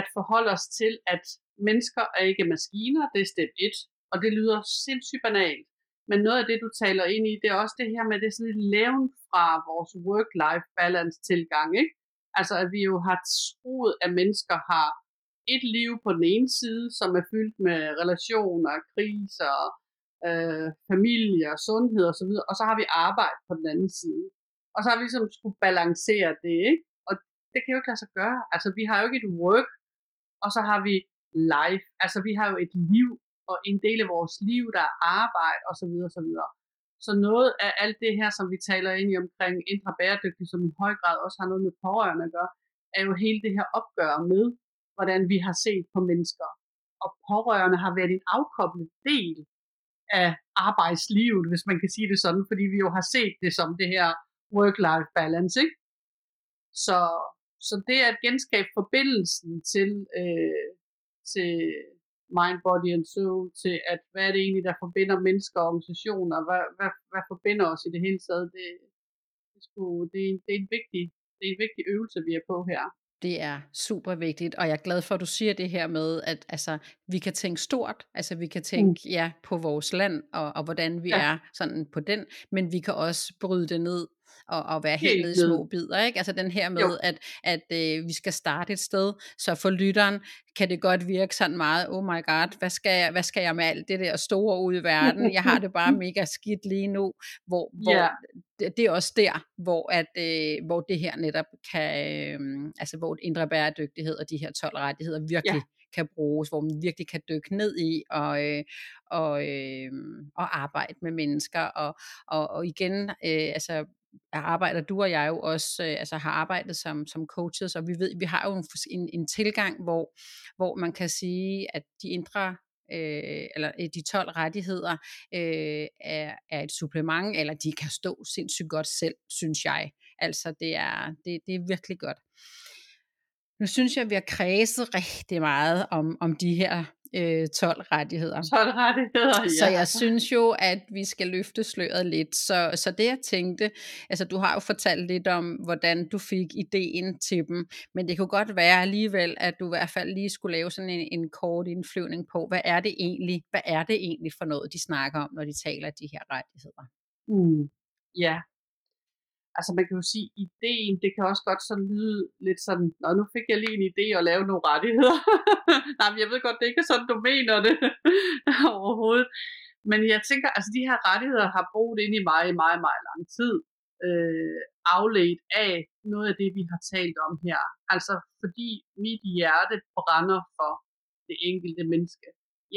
[SPEAKER 2] at forholde os til, at mennesker er ikke maskiner, det er step 1, og det lyder sindssygt banalt. Men noget af det, du taler ind i, det er også det her med, det er sådan lidt levn fra vores work-life balance tilgang, ikke? Altså, at vi jo har troet, at mennesker har et liv på den ene side, som er fyldt med relationer, kriser, øh, familie, sundhed osv., og så har vi arbejde på den anden side. Og så har vi ligesom skulle balancere det, ikke? Og det kan jo ikke lade sig gøre. Altså, vi har jo ikke et work, og så har vi life. Altså, vi har jo et liv, og en del af vores liv, der er arbejde osv. osv. Så noget af alt det her, som vi taler ind i omkring indre bæredygtig, som i høj grad også har noget med pårørende at gøre, er jo hele det her opgør med, hvordan vi har set på mennesker. Og pårørende har været en afkoblet del af arbejdslivet, hvis man kan sige det sådan, fordi vi jo har set det som det her work-life balance. Ikke? Så, så det er at genskabe forbindelsen til, øh, til mind, body and soul, til at hvad er det egentlig, der forbinder mennesker og organisationer, hvad, hvad, hvad forbinder os i det hele taget, det, det, skulle, det, det, er en vigtig, det er en vigtig øvelse, vi er på her.
[SPEAKER 1] Det er super vigtigt, og jeg er glad for, at du siger det her med, at altså, vi kan tænke stort, altså vi kan tænke mm. ja, på vores land, og, og hvordan vi ja. er sådan på den, men vi kan også bryde det ned og, og være helt, nede i små bidder. Ikke? Altså den her med, jo. at, at øh, vi skal starte et sted, så for lytteren kan det godt virke sådan meget, oh my god, hvad skal jeg, hvad skal jeg med alt det der store ude i verden? Jeg har det bare mega skidt lige nu, hvor, hvor yeah. det, det er også der, hvor, at, øh, hvor det her netop kan, øh, altså hvor indre bæredygtighed og de her 12 rettigheder virkelig yeah kan bruges, hvor man virkelig kan dykke ned i og, øh, og, øh, og arbejde med mennesker. Og, og, og igen, øh, altså arbejder du og jeg jo også, øh, altså har arbejdet som, som coaches, og vi ved, vi har jo en, en, en tilgang, hvor, hvor man kan sige, at de indre øh, eller øh, de 12 rettigheder øh, er, er et supplement, eller de kan stå sindssygt godt selv, synes jeg. Altså det er, det, det er virkelig godt. Nu synes jeg, at vi har kredset rigtig meget om, om de her øh, 12 rettigheder.
[SPEAKER 2] 12 rettigheder, ja.
[SPEAKER 1] Så jeg synes jo, at vi skal løfte sløret lidt. Så, så det jeg tænkte, altså du har jo fortalt lidt om, hvordan du fik ideen til dem, men det kunne godt være alligevel, at du i hvert fald lige skulle lave sådan en, en kort indflyvning på, hvad er det egentlig, hvad er det egentlig for noget, de snakker om, når de taler de her rettigheder?
[SPEAKER 2] Mm. Ja, altså man kan jo sige, ideen, det kan også godt sådan lyde lidt sådan, Nå, nu fik jeg lige en idé at lave nogle rettigheder. Nej, men jeg ved godt, det ikke er sådan, du mener det overhovedet. Men jeg tænker, altså de her rettigheder har boet ind i mig i meget, meget lang tid. Øh, afledt af noget af det, vi har talt om her. Altså fordi mit hjerte brænder for det enkelte menneske.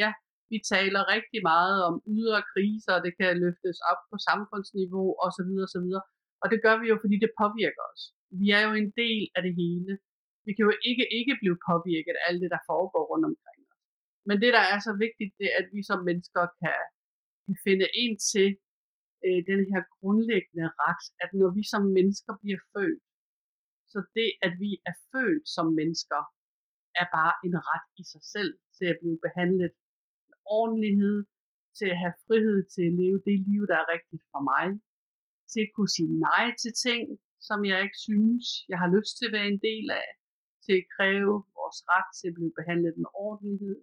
[SPEAKER 2] Ja, vi taler rigtig meget om ydre kriser, det kan løftes op på samfundsniveau osv. osv. Og det gør vi jo, fordi det påvirker os. Vi er jo en del af det hele. Vi kan jo ikke ikke blive påvirket af alt det, der foregår rundt omkring os. Men det, der er så vigtigt, det er, at vi som mennesker kan, kan finde ind til øh, den her grundlæggende ret, at når vi som mennesker bliver født, så det, at vi er født som mennesker, er bare en ret i sig selv til at blive behandlet med ordentlighed, til at have frihed til at leve det liv, der er rigtigt for mig, til at kunne sige nej til ting, som jeg ikke synes, jeg har lyst til at være en del af, til at kræve vores ret til at blive behandlet med ordentlighed,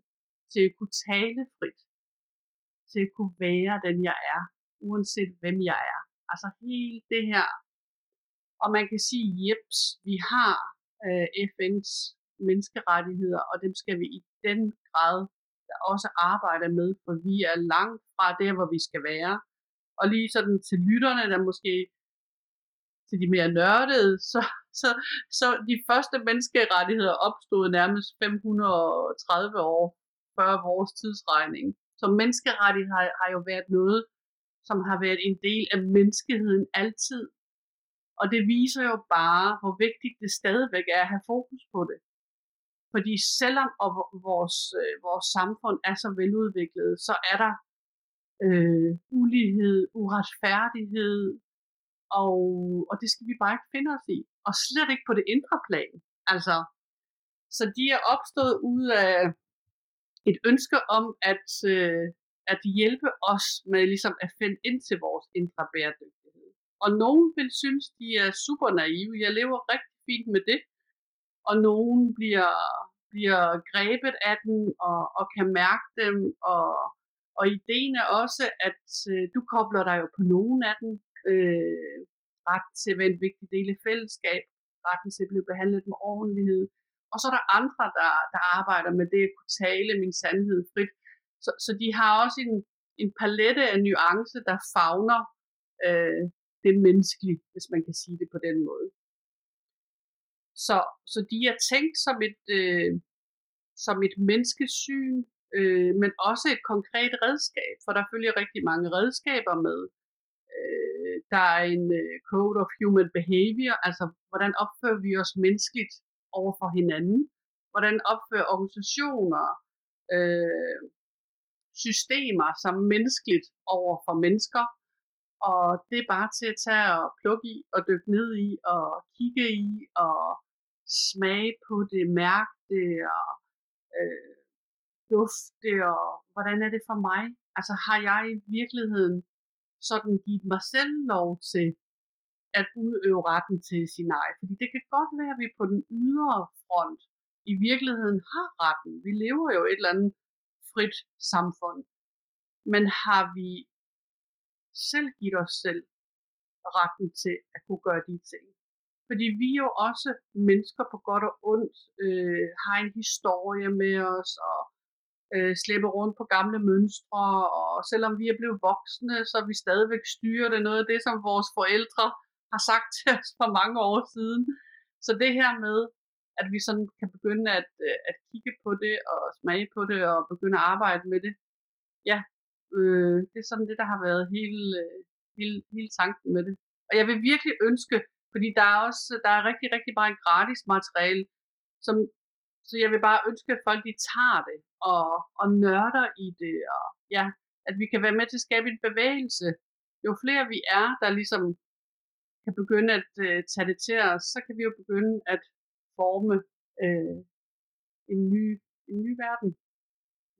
[SPEAKER 2] til at kunne tale frit, til at kunne være den jeg er, uanset hvem jeg er. Altså hele det her. Og man kan sige, jeps, vi har øh, FN's menneskerettigheder, og dem skal vi i den grad også arbejde med, for vi er langt fra der, hvor vi skal være. Og lige sådan til lytterne, der måske til de mere nørdede, så, så, så de første menneskerettigheder opstod nærmest 530 år før vores tidsregning. Så menneskerettigheder har, har jo været noget, som har været en del af menneskeheden altid. Og det viser jo bare, hvor vigtigt det stadigvæk er at have fokus på det. Fordi selvom vores, øh, vores samfund er så veludviklet, så er der øh, ulighed, uretfærdighed, og, og det skal vi bare ikke finde os i. Og slet ikke på det indre plan. Altså, så de er opstået ud af et ønske om at, øh, at hjælpe os med ligesom at finde ind til vores indre bæredygtighed. Og nogen vil synes, de er super naive. Jeg lever rigtig fint med det. Og nogen bliver, bliver grebet af den og, og kan mærke dem og, og ideen er også, at øh, du kobler dig jo på nogen af dem. Øh, ret til at være en vigtig del af fællesskab, retten til at blive behandlet med ordentlighed. Og så er der andre, der, der arbejder med det at kunne tale min sandhed frit. Så, så de har også en, en palette af nuance, der fagner øh, det menneskelige, hvis man kan sige det på den måde. Så, så de er tænkt som et, øh, som et menneskesyn, øh, men også et konkret redskab, for der følger rigtig mange redskaber med. Øh, der er en øh, code of human behavior, altså hvordan opfører vi os menneskeligt over for hinanden, hvordan opfører organisationer, øh, systemer som menneskeligt over for mennesker, og det er bare til at tage og plukke i og dykke ned i og kigge i og smage på det, mærke det og øh, dufte og hvordan er det for mig? Altså har jeg i virkeligheden sådan givet mig selv lov til at udøve retten til sin egen? Fordi det kan godt være, at vi på den ydre front i virkeligheden har retten. Vi lever jo et eller andet frit samfund. Men har vi selv givet os selv retten til at kunne gøre de ting? Fordi vi jo også mennesker på godt og ondt, øh, har en historie med os, og øh, slæber rundt på gamle mønstre, og selvom vi er blevet voksne, så er vi stadigvæk styrer det noget af det, som vores forældre har sagt til os for mange år siden. Så det her med, at vi sådan kan begynde at, øh, at kigge på det, og smage på det, og begynde at arbejde med det, ja, øh, det er sådan det, der har været hele, øh, hele, hele tanken med det. Og jeg vil virkelig ønske, fordi der er også der er rigtig, rigtig meget gratis materiale, som, så jeg vil bare ønske, at folk de tager det og, og nørder i det, og ja, at vi kan være med til at skabe en bevægelse. Jo flere vi er, der ligesom kan begynde at øh, tage det til os, så kan vi jo begynde at forme øh, en, ny, en ny verden.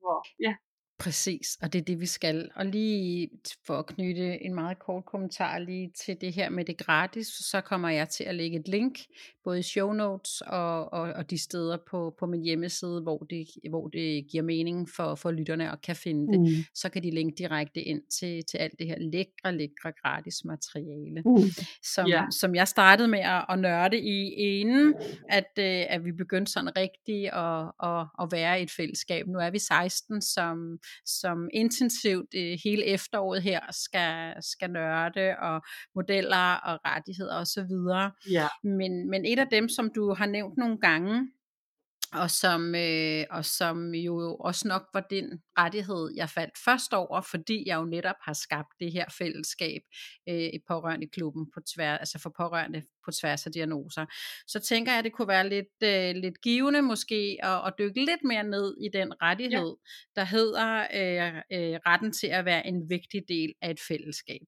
[SPEAKER 2] Hvor, ja,
[SPEAKER 1] Præcis, og det er det, vi skal. Og lige for at knytte en meget kort kommentar lige til det her med det gratis, så kommer jeg til at lægge et link, både i show notes og, og, og de steder på, på min hjemmeside, hvor det, hvor det giver mening for, for lytterne og kan finde det. Mm. Så kan de linke direkte ind til, til alt det her lækre, lækre gratis materiale, mm. som, yeah. som jeg startede med at, at nørde i inden, at, øh, at vi begyndte sådan rigtigt at, at, at være i et fællesskab. Nu er vi 16, som som intensivt øh, hele efteråret her skal, skal nørde, og modeller og rettigheder osv. Ja. Men, men et af dem, som du har nævnt nogle gange, og som, øh, og som jo også nok var den rettighed, jeg faldt først over, fordi jeg jo netop har skabt det her fællesskab øh, i pårørende klubben på tværs, altså for pårørende på tværs af diagnoser. Så tænker jeg, at det kunne være lidt, øh, lidt givende måske at, at dykke lidt mere ned i den rettighed, ja. der hedder øh, øh, retten til at være en vigtig del af et fællesskab.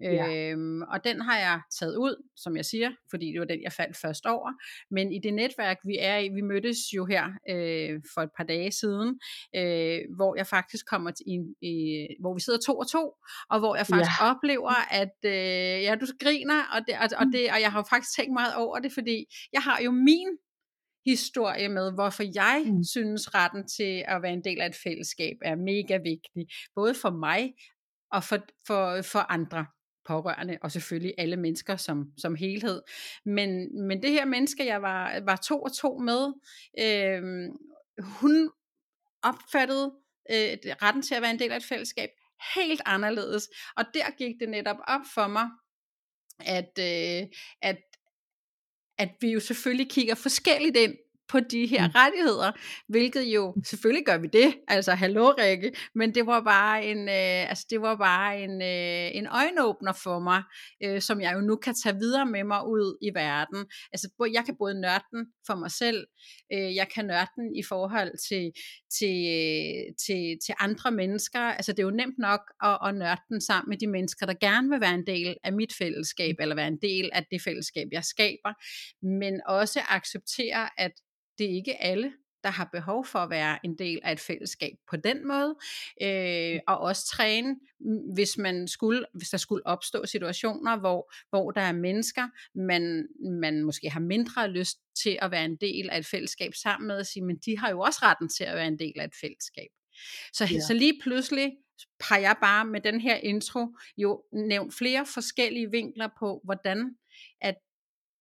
[SPEAKER 1] Ja. Øhm, og den har jeg taget ud, som jeg siger, fordi det var den, jeg faldt først over. Men i det netværk, vi er i, vi mødtes jo her øh, for et par dage siden, øh, hvor jeg faktisk kommer til, i, i, hvor vi sidder to og to, og hvor jeg faktisk ja. oplever, at øh, ja, du griner, og, det, og, og, det, og jeg har faktisk tænkt meget over det, fordi jeg har jo min historie med, hvorfor jeg mm. synes retten til at være en del af et fællesskab er mega vigtig, både for mig og for, for, for andre pårørende, og selvfølgelig alle mennesker som, som helhed. Men, men det her menneske, jeg var, var to og to med, øh, hun opfattede øh, retten til at være en del af et fællesskab helt anderledes. Og der gik det netop op for mig, at, øh, at, at vi jo selvfølgelig kigger forskelligt ind på de her mm. rettigheder, hvilket jo, selvfølgelig gør vi det, altså hallo Rikke, men det var bare en, øh, altså det var bare en, øh, en øjenåbner for mig, øh, som jeg jo nu kan tage videre med mig ud i verden. Altså jeg kan både nørde den for mig selv, øh, jeg kan nørde den i forhold til, til, til, til andre mennesker, altså det er jo nemt nok at, at nørde den sammen med de mennesker, der gerne vil være en del af mit fællesskab, eller være en del af det fællesskab, jeg skaber, men også acceptere, at det er ikke alle, der har behov for at være en del af et fællesskab på den måde, øh, og også træne, hvis man skulle, hvis der skulle opstå situationer, hvor, hvor der er mennesker, man, man måske har mindre lyst til at være en del af et fællesskab sammen med, at sige, men de har jo også retten til at være en del af et fællesskab. Så, ja. så lige pludselig har jeg bare med den her intro jo nævnt flere forskellige vinkler på, hvordan at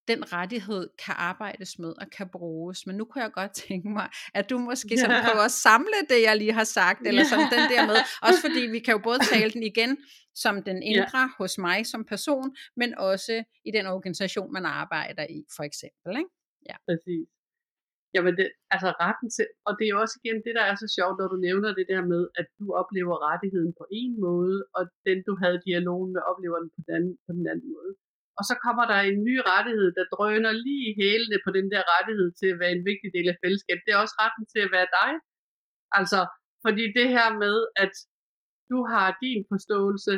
[SPEAKER 1] den rettighed kan arbejdes med og kan bruges. Men nu kunne jeg godt tænke mig, at du måske så prøver at samle det, jeg lige har sagt, eller sådan den der med. Også fordi vi kan jo både tale den igen som den indre ja. hos mig som person, men også i den organisation, man arbejder i, for eksempel. Ikke?
[SPEAKER 2] Ja. Præcis. Jamen, det, altså retten til, og det er jo også igen det, der er så sjovt, når du nævner det der med, at du oplever rettigheden på en måde, og den, du havde dialogen med, oplever den på den, på den anden måde. Og så kommer der en ny rettighed, der drøner lige hælene på den der rettighed til at være en vigtig del af fællesskabet. Det er også retten til at være dig. Altså, fordi det her med, at du har din forståelse,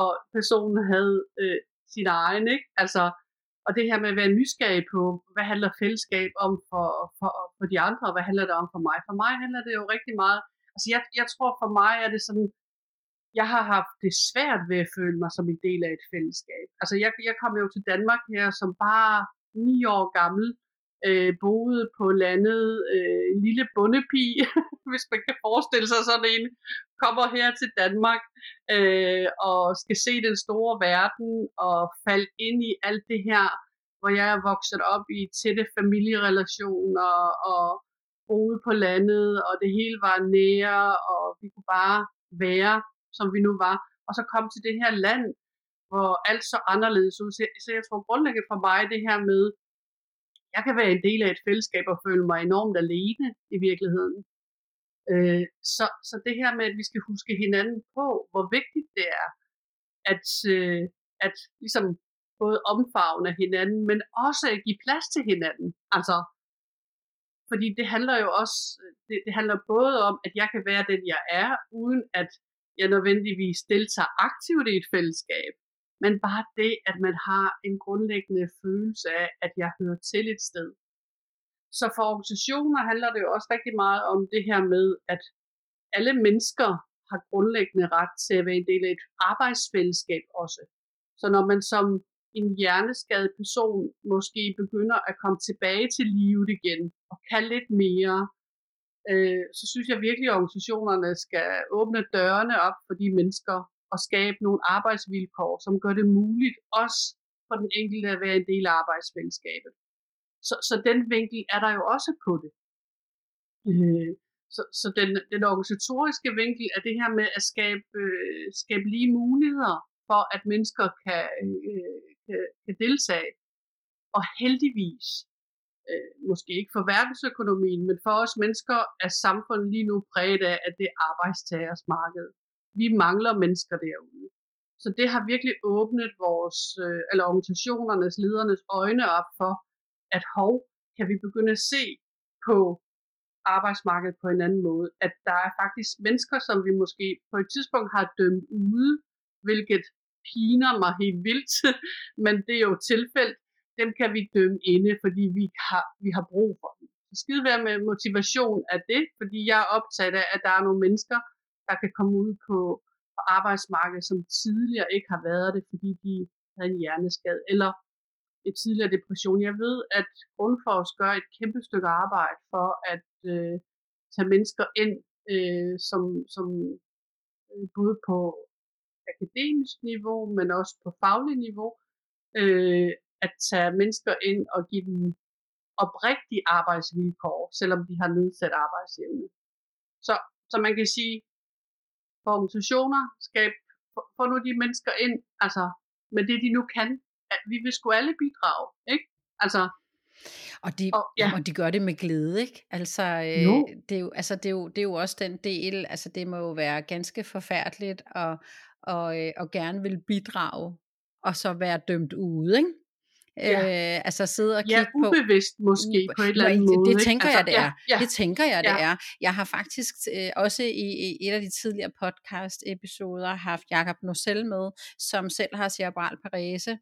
[SPEAKER 2] og personen havde øh, sin egen, ikke? Altså, og det her med at være nysgerrig på, hvad handler fællesskab om for, for, for de andre, og hvad handler det om for mig? For mig handler det jo rigtig meget, altså jeg, jeg tror for mig er det sådan, jeg har haft det svært ved at føle mig som en del af et fællesskab. Altså jeg, jeg kom jo til Danmark her som bare ni år gammel, øh, boede på landet, øh, en lille bundepige, hvis man kan forestille sig sådan en, kommer her til Danmark øh, og skal se den store verden og falde ind i alt det her, hvor jeg er vokset op i tætte familierelationer og boede på landet, og det hele var nære, og vi kunne bare være, som vi nu var. Og så kom til det her land, hvor alt så anderledes ud. Så jeg tror grundlæggende for mig det her med, jeg kan være en del af et fællesskab og føle mig enormt alene i virkeligheden. Øh, så, så det her med, at vi skal huske hinanden på, hvor vigtigt det er, at, øh, at ligesom både omfavne hinanden, men også at give plads til hinanden. Altså, fordi det handler jo også, øh, det, det handler både om, at jeg kan være den, jeg er, uden at jeg nødvendigvis deltager aktivt i et fællesskab, men bare det, at man har en grundlæggende følelse af, at jeg hører til et sted. Så for organisationer handler det jo også rigtig meget om det her med, at alle mennesker har grundlæggende ret til at være en del af et arbejdsfællesskab også. Så når man som en hjerneskadet person måske begynder at komme tilbage til livet igen og kan lidt mere, øh, så synes jeg virkelig, at organisationerne skal åbne dørene op for de mennesker, og skabe nogle arbejdsvilkår, som gør det muligt også for den enkelte at være en del af arbejdsfællesskabet. Så, så den vinkel er der jo også på det. Øh, så så den, den organisatoriske vinkel er det her med at skabe, øh, skabe lige muligheder for, at mennesker kan, øh, kan, kan deltage. Og heldigvis, øh, måske ikke for verdensøkonomien, men for os mennesker er samfundet lige nu præget af, at det er arbejdstagers marked vi mangler mennesker derude. Så det har virkelig åbnet vores, øh, eller organisationernes, ledernes øjne op for, at hov, kan vi begynde at se på arbejdsmarkedet på en anden måde. At der er faktisk mennesker, som vi måske på et tidspunkt har dømt ude, hvilket piner mig helt vildt, men det er jo tilfældet dem kan vi dømme inde, fordi vi har, vi har brug for dem. Så skide være med motivation af det, fordi jeg er optaget af, at der er nogle mennesker, der kan komme ud på, på arbejdsmarkedet, som tidligere ikke har været det, fordi de havde en hjerneskade, eller et tidligere depression. Jeg ved, at Grundfors gør et kæmpe stykke arbejde for at øh, tage mennesker ind, øh, som, som øh, både på akademisk niveau, men også på faglig niveau, øh, at tage mennesker ind og give dem oprigtige arbejdsvilkår, selvom de har nedsat arbejdsevne. Så, så man kan sige, for organisationer, skab, få nu de mennesker ind, altså med det de nu kan. At vi vil sgu alle bidrage, ikke? Altså,
[SPEAKER 1] og de, og, ja. og de gør det med glæde, ikke? Altså, øh, det, er jo, altså det, er jo, det er jo også den del, altså det må jo være ganske forfærdeligt at, og, øh, og gerne vil bidrage, og så være dømt ude, ikke? Ja. Øh, altså sidde og kigge
[SPEAKER 2] ja, ubevidst på, måske på et eller andet
[SPEAKER 1] det,
[SPEAKER 2] måde.
[SPEAKER 1] Det tænker jeg, det er. Ja, ja. Det tænker jeg, det ja. er. Jeg har faktisk øh, også i, i et af de tidligere podcast-episoder haft Jakob Nocel med, som selv har cerebral parese,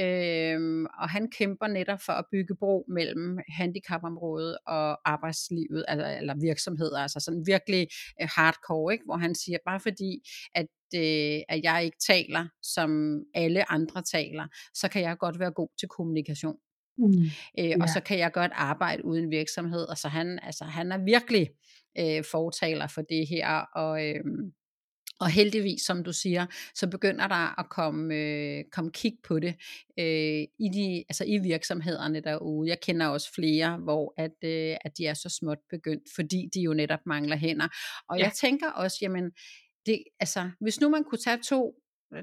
[SPEAKER 1] øh, og han kæmper netop for at bygge bro mellem handicapområdet og arbejdslivet, altså, eller virksomheder, altså sådan virkelig øh, hardcore, ikke? hvor han siger, bare fordi, at øh, at jeg ikke taler, som alle andre taler, så kan jeg godt være god til kommunikation. Mm. Øh, ja. Og så kan jeg godt arbejde uden virksomhed. Altså han, altså, han er virkelig øh, fortaler for det her, og, øh, Og heldigvis, som du siger, så begynder der at komme, øh, komme kig på det øh, i, de, altså i virksomhederne derude. Jeg kender også flere, hvor at, øh, at de er så småt begyndt, fordi de jo netop mangler hænder. Og ja. jeg tænker også, jamen, det, altså, hvis nu man kunne tage to,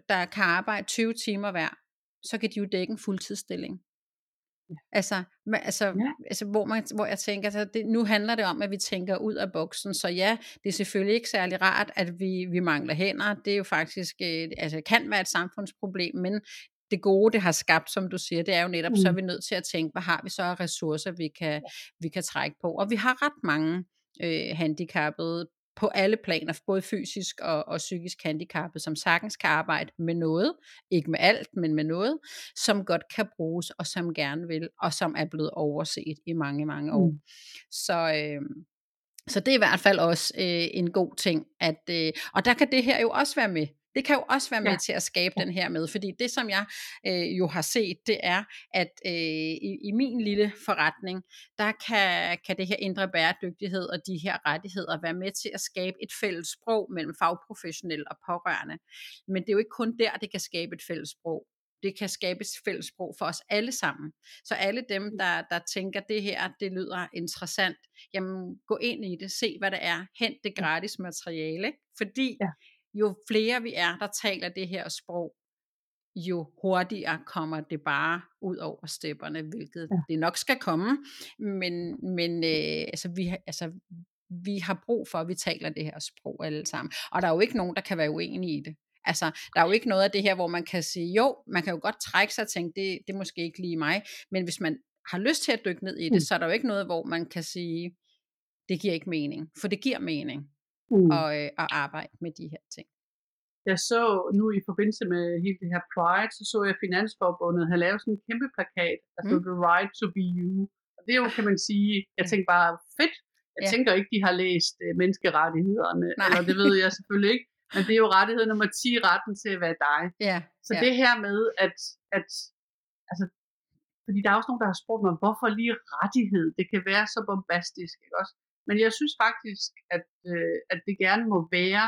[SPEAKER 1] der kan arbejde 20 timer hver, så kan de jo dække en fuldtidsstilling. Ja. Altså, altså, ja. altså hvor, man, hvor jeg tænker, altså, det, nu handler det om, at vi tænker ud af boksen, så ja, det er selvfølgelig ikke særlig rart, at vi, vi mangler hænder, det er jo faktisk, øh, altså kan være et samfundsproblem, men det gode, det har skabt, som du siger, det er jo netop, mm. så er mm. vi nødt til at tænke, hvad har vi så af ressourcer, vi kan, vi kan trække på, og vi har ret mange øh, handicappede på alle planer, både fysisk og, og psykisk handicappet, som sagtens kan arbejde med noget, ikke med alt, men med noget, som godt kan bruges, og som gerne vil, og som er blevet overset i mange, mange år. Mm. Så, øh, så det er i hvert fald også øh, en god ting, at, øh, og der kan det her jo også være med. Det kan jo også være med ja. til at skabe ja. den her med, fordi det som jeg øh, jo har set, det er, at øh, i, i min lille forretning, der kan, kan det her indre bæredygtighed og de her rettigheder være med til at skabe et fælles sprog mellem fagprofessionelle og pårørende. Men det er jo ikke kun der, det kan skabe et fælles sprog det kan skabe et fælles sprog for os alle sammen. Så alle dem, mm. der, der tænker, det her, det lyder interessant, jamen gå ind i det, se hvad det er, hent det gratis materiale, fordi ja jo flere vi er, der taler det her sprog, jo hurtigere kommer det bare ud over stepperne, hvilket ja. det nok skal komme. Men, men øh, altså, vi, altså, vi har brug for, at vi taler det her sprog alle sammen. Og der er jo ikke nogen, der kan være uenige i det. Altså, der er jo ikke noget af det her, hvor man kan sige, jo, man kan jo godt trække sig og tænke, det, det er måske ikke lige mig, men hvis man har lyst til at dykke ned i det, mm. så er der jo ikke noget, hvor man kan sige, det giver ikke mening. For det giver mening mm. og, øh, at arbejde med de her ting.
[SPEAKER 2] Jeg så nu i forbindelse med hele det her Pride, så så jeg Finansforbundet have lavet sådan en kæmpe plakat, altså mm. The Right to be You. Og det er jo, kan man sige, jeg tænker bare, fedt. Jeg ja. tænker ikke, de har læst uh, menneskerettighederne, Nej. eller det ved jeg selvfølgelig ikke. Men det er jo rettighed nummer 10, retten til at være dig.
[SPEAKER 1] Ja.
[SPEAKER 2] Så ja. det her med, at, at altså, fordi der er også nogen, der har spurgt mig, hvorfor lige rettighed? Det kan være så bombastisk, ikke også? Men jeg synes faktisk, at, øh, at det gerne må være,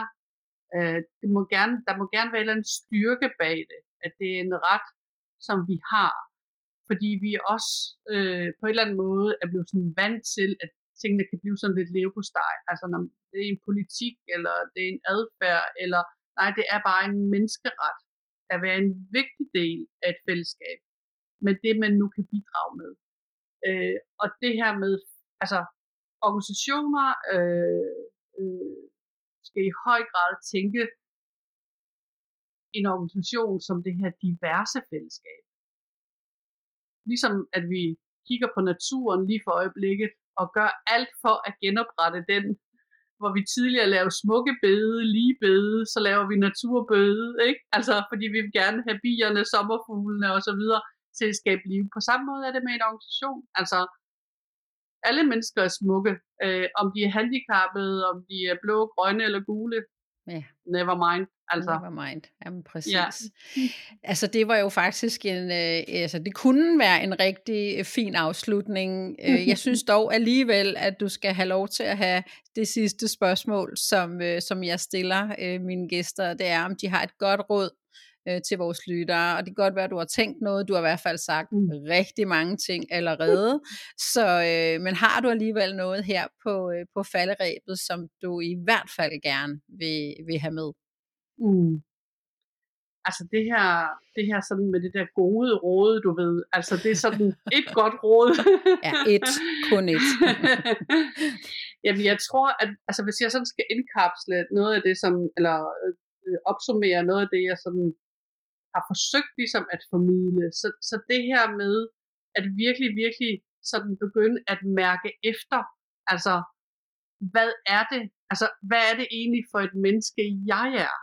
[SPEAKER 2] øh, det må gerne, der må gerne være en styrke bag det, at det er en ret, som vi har. Fordi vi også øh, på en eller anden måde er blevet sådan vant til, at tingene kan blive sådan lidt steg. Altså når det er en politik, eller det er en adfærd, eller nej, det er bare en menneskeret at være en vigtig del af et fællesskab med det, man nu kan bidrage med. Øh, og det her med, altså organisationer øh, øh, skal i høj grad tænke en organisation som det her diverse fællesskab. Ligesom at vi kigger på naturen lige for øjeblikket og gør alt for at genoprette den, hvor vi tidligere lavede smukke bede, lige bede, så laver vi naturbede, ikke? Altså, fordi vi vil gerne have bierne, sommerfuglene og så videre til at skabe liv. På samme måde er det med en organisation. Altså, alle mennesker er smukke. Øh, om de er handicappede, om de er blå, grønne eller gule. Ja. Never mind. Altså.
[SPEAKER 1] Never mind. Jamen præcis. Ja. Altså det var jo faktisk en, øh, altså det kunne være en rigtig øh, fin afslutning. Øh, jeg synes dog alligevel, at du skal have lov til at have det sidste spørgsmål, som, øh, som jeg stiller øh, mine gæster. Det er, om de har et godt råd øh, til vores lyttere. Og det kan godt være, at du har tænkt noget. Du har i hvert fald sagt mm. rigtig mange ting allerede. Så, øh, men har du alligevel noget her på, øh, på falderæbet, som du i hvert fald gerne vil, vil have med?
[SPEAKER 2] Mm. Altså det her, det her sådan med det der gode råd, du ved, altså det er sådan et godt råd.
[SPEAKER 1] ja, et, kun et.
[SPEAKER 2] Jamen jeg tror, at altså, hvis jeg sådan skal indkapsle noget af det, som, eller øh, opsummere noget af det, jeg sådan har forsøgt ligesom at formidle. Så, så det her med at virkelig, virkelig sådan begynde at mærke efter, altså hvad er det, altså hvad er det egentlig for et menneske, jeg er?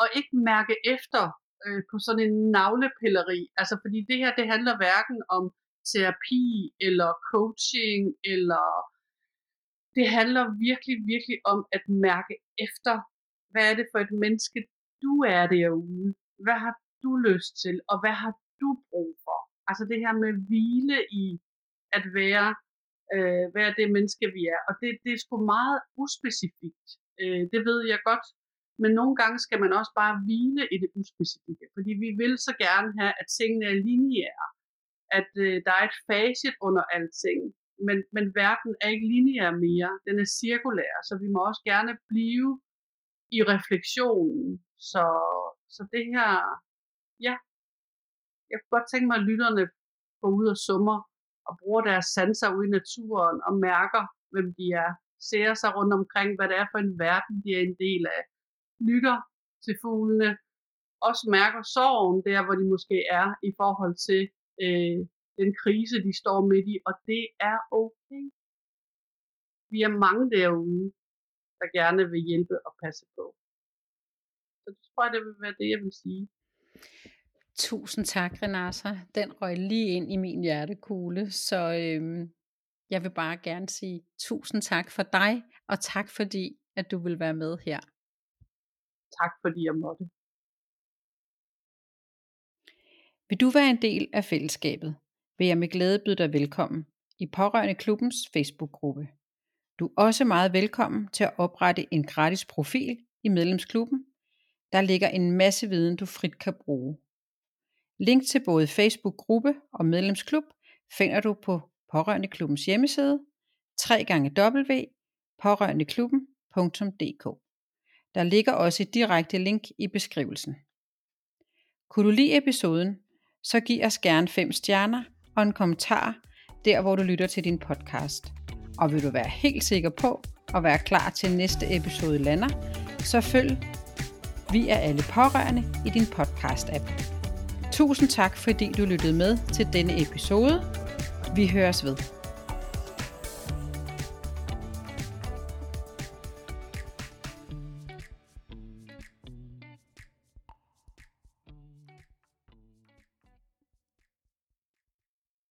[SPEAKER 2] Og ikke mærke efter øh, på sådan en navlepilleri, altså fordi det her, det handler hverken om terapi eller coaching eller det handler virkelig, virkelig om at mærke efter, hvad er det for et menneske, du er derude? Hvad har du lyst til, og hvad har du brug for? Altså det her med hvile i at være, øh, være det menneske, vi er. Og det, det er sgu meget uspecifikt. Øh, det ved jeg godt. Men nogle gange skal man også bare hvile i det uspecifikke, fordi vi vil så gerne have, at tingene er lineære, at øh, der er et facit under alting, men, men verden er ikke lineær mere, den er cirkulær, så vi må også gerne blive i refleksionen. Så, så det her, ja, jeg kunne godt tænke mig, at lytterne går ud og summer og bruger deres sanser ude i naturen og mærker, hvem de er. Ser sig rundt omkring, hvad det er for en verden, de er en del af. Lytter til fuglene. Også mærker sorgen der, hvor de måske er i forhold til øh, den krise, de står midt i. Og det er okay. Vi er mange derude, der gerne vil hjælpe og passe på. Så det tror jeg, det vil være det, jeg vil sige.
[SPEAKER 1] Tusind tak, Renata. Den røg lige ind i min hjertekugle, så øhm, jeg vil bare gerne sige tusind tak for dig, og tak fordi, at du vil være med her.
[SPEAKER 2] Tak fordi jeg måtte.
[SPEAKER 1] Vil du være en del af fællesskabet, vil jeg med glæde byde dig velkommen i Pårørende Klubbens Facebook-gruppe. Du er også meget velkommen til at oprette en gratis profil i medlemsklubben. Der ligger en masse viden, du frit kan bruge. Link til både Facebook-gruppe og medlemsklub finder du på Pårørendeklubbens hjemmeside www.pårørendeklubben.dk. Der ligger også et direkte link i beskrivelsen. Kunne du lide episoden, så giv os gerne 5 stjerner og en kommentar der, hvor du lytter til din podcast. Og vil du være helt sikker på at være klar til næste episode lander, så følg Vi er alle pårørende i din podcast-app. Tusind tak, fordi du lyttede med til denne episode. Vi høres ved.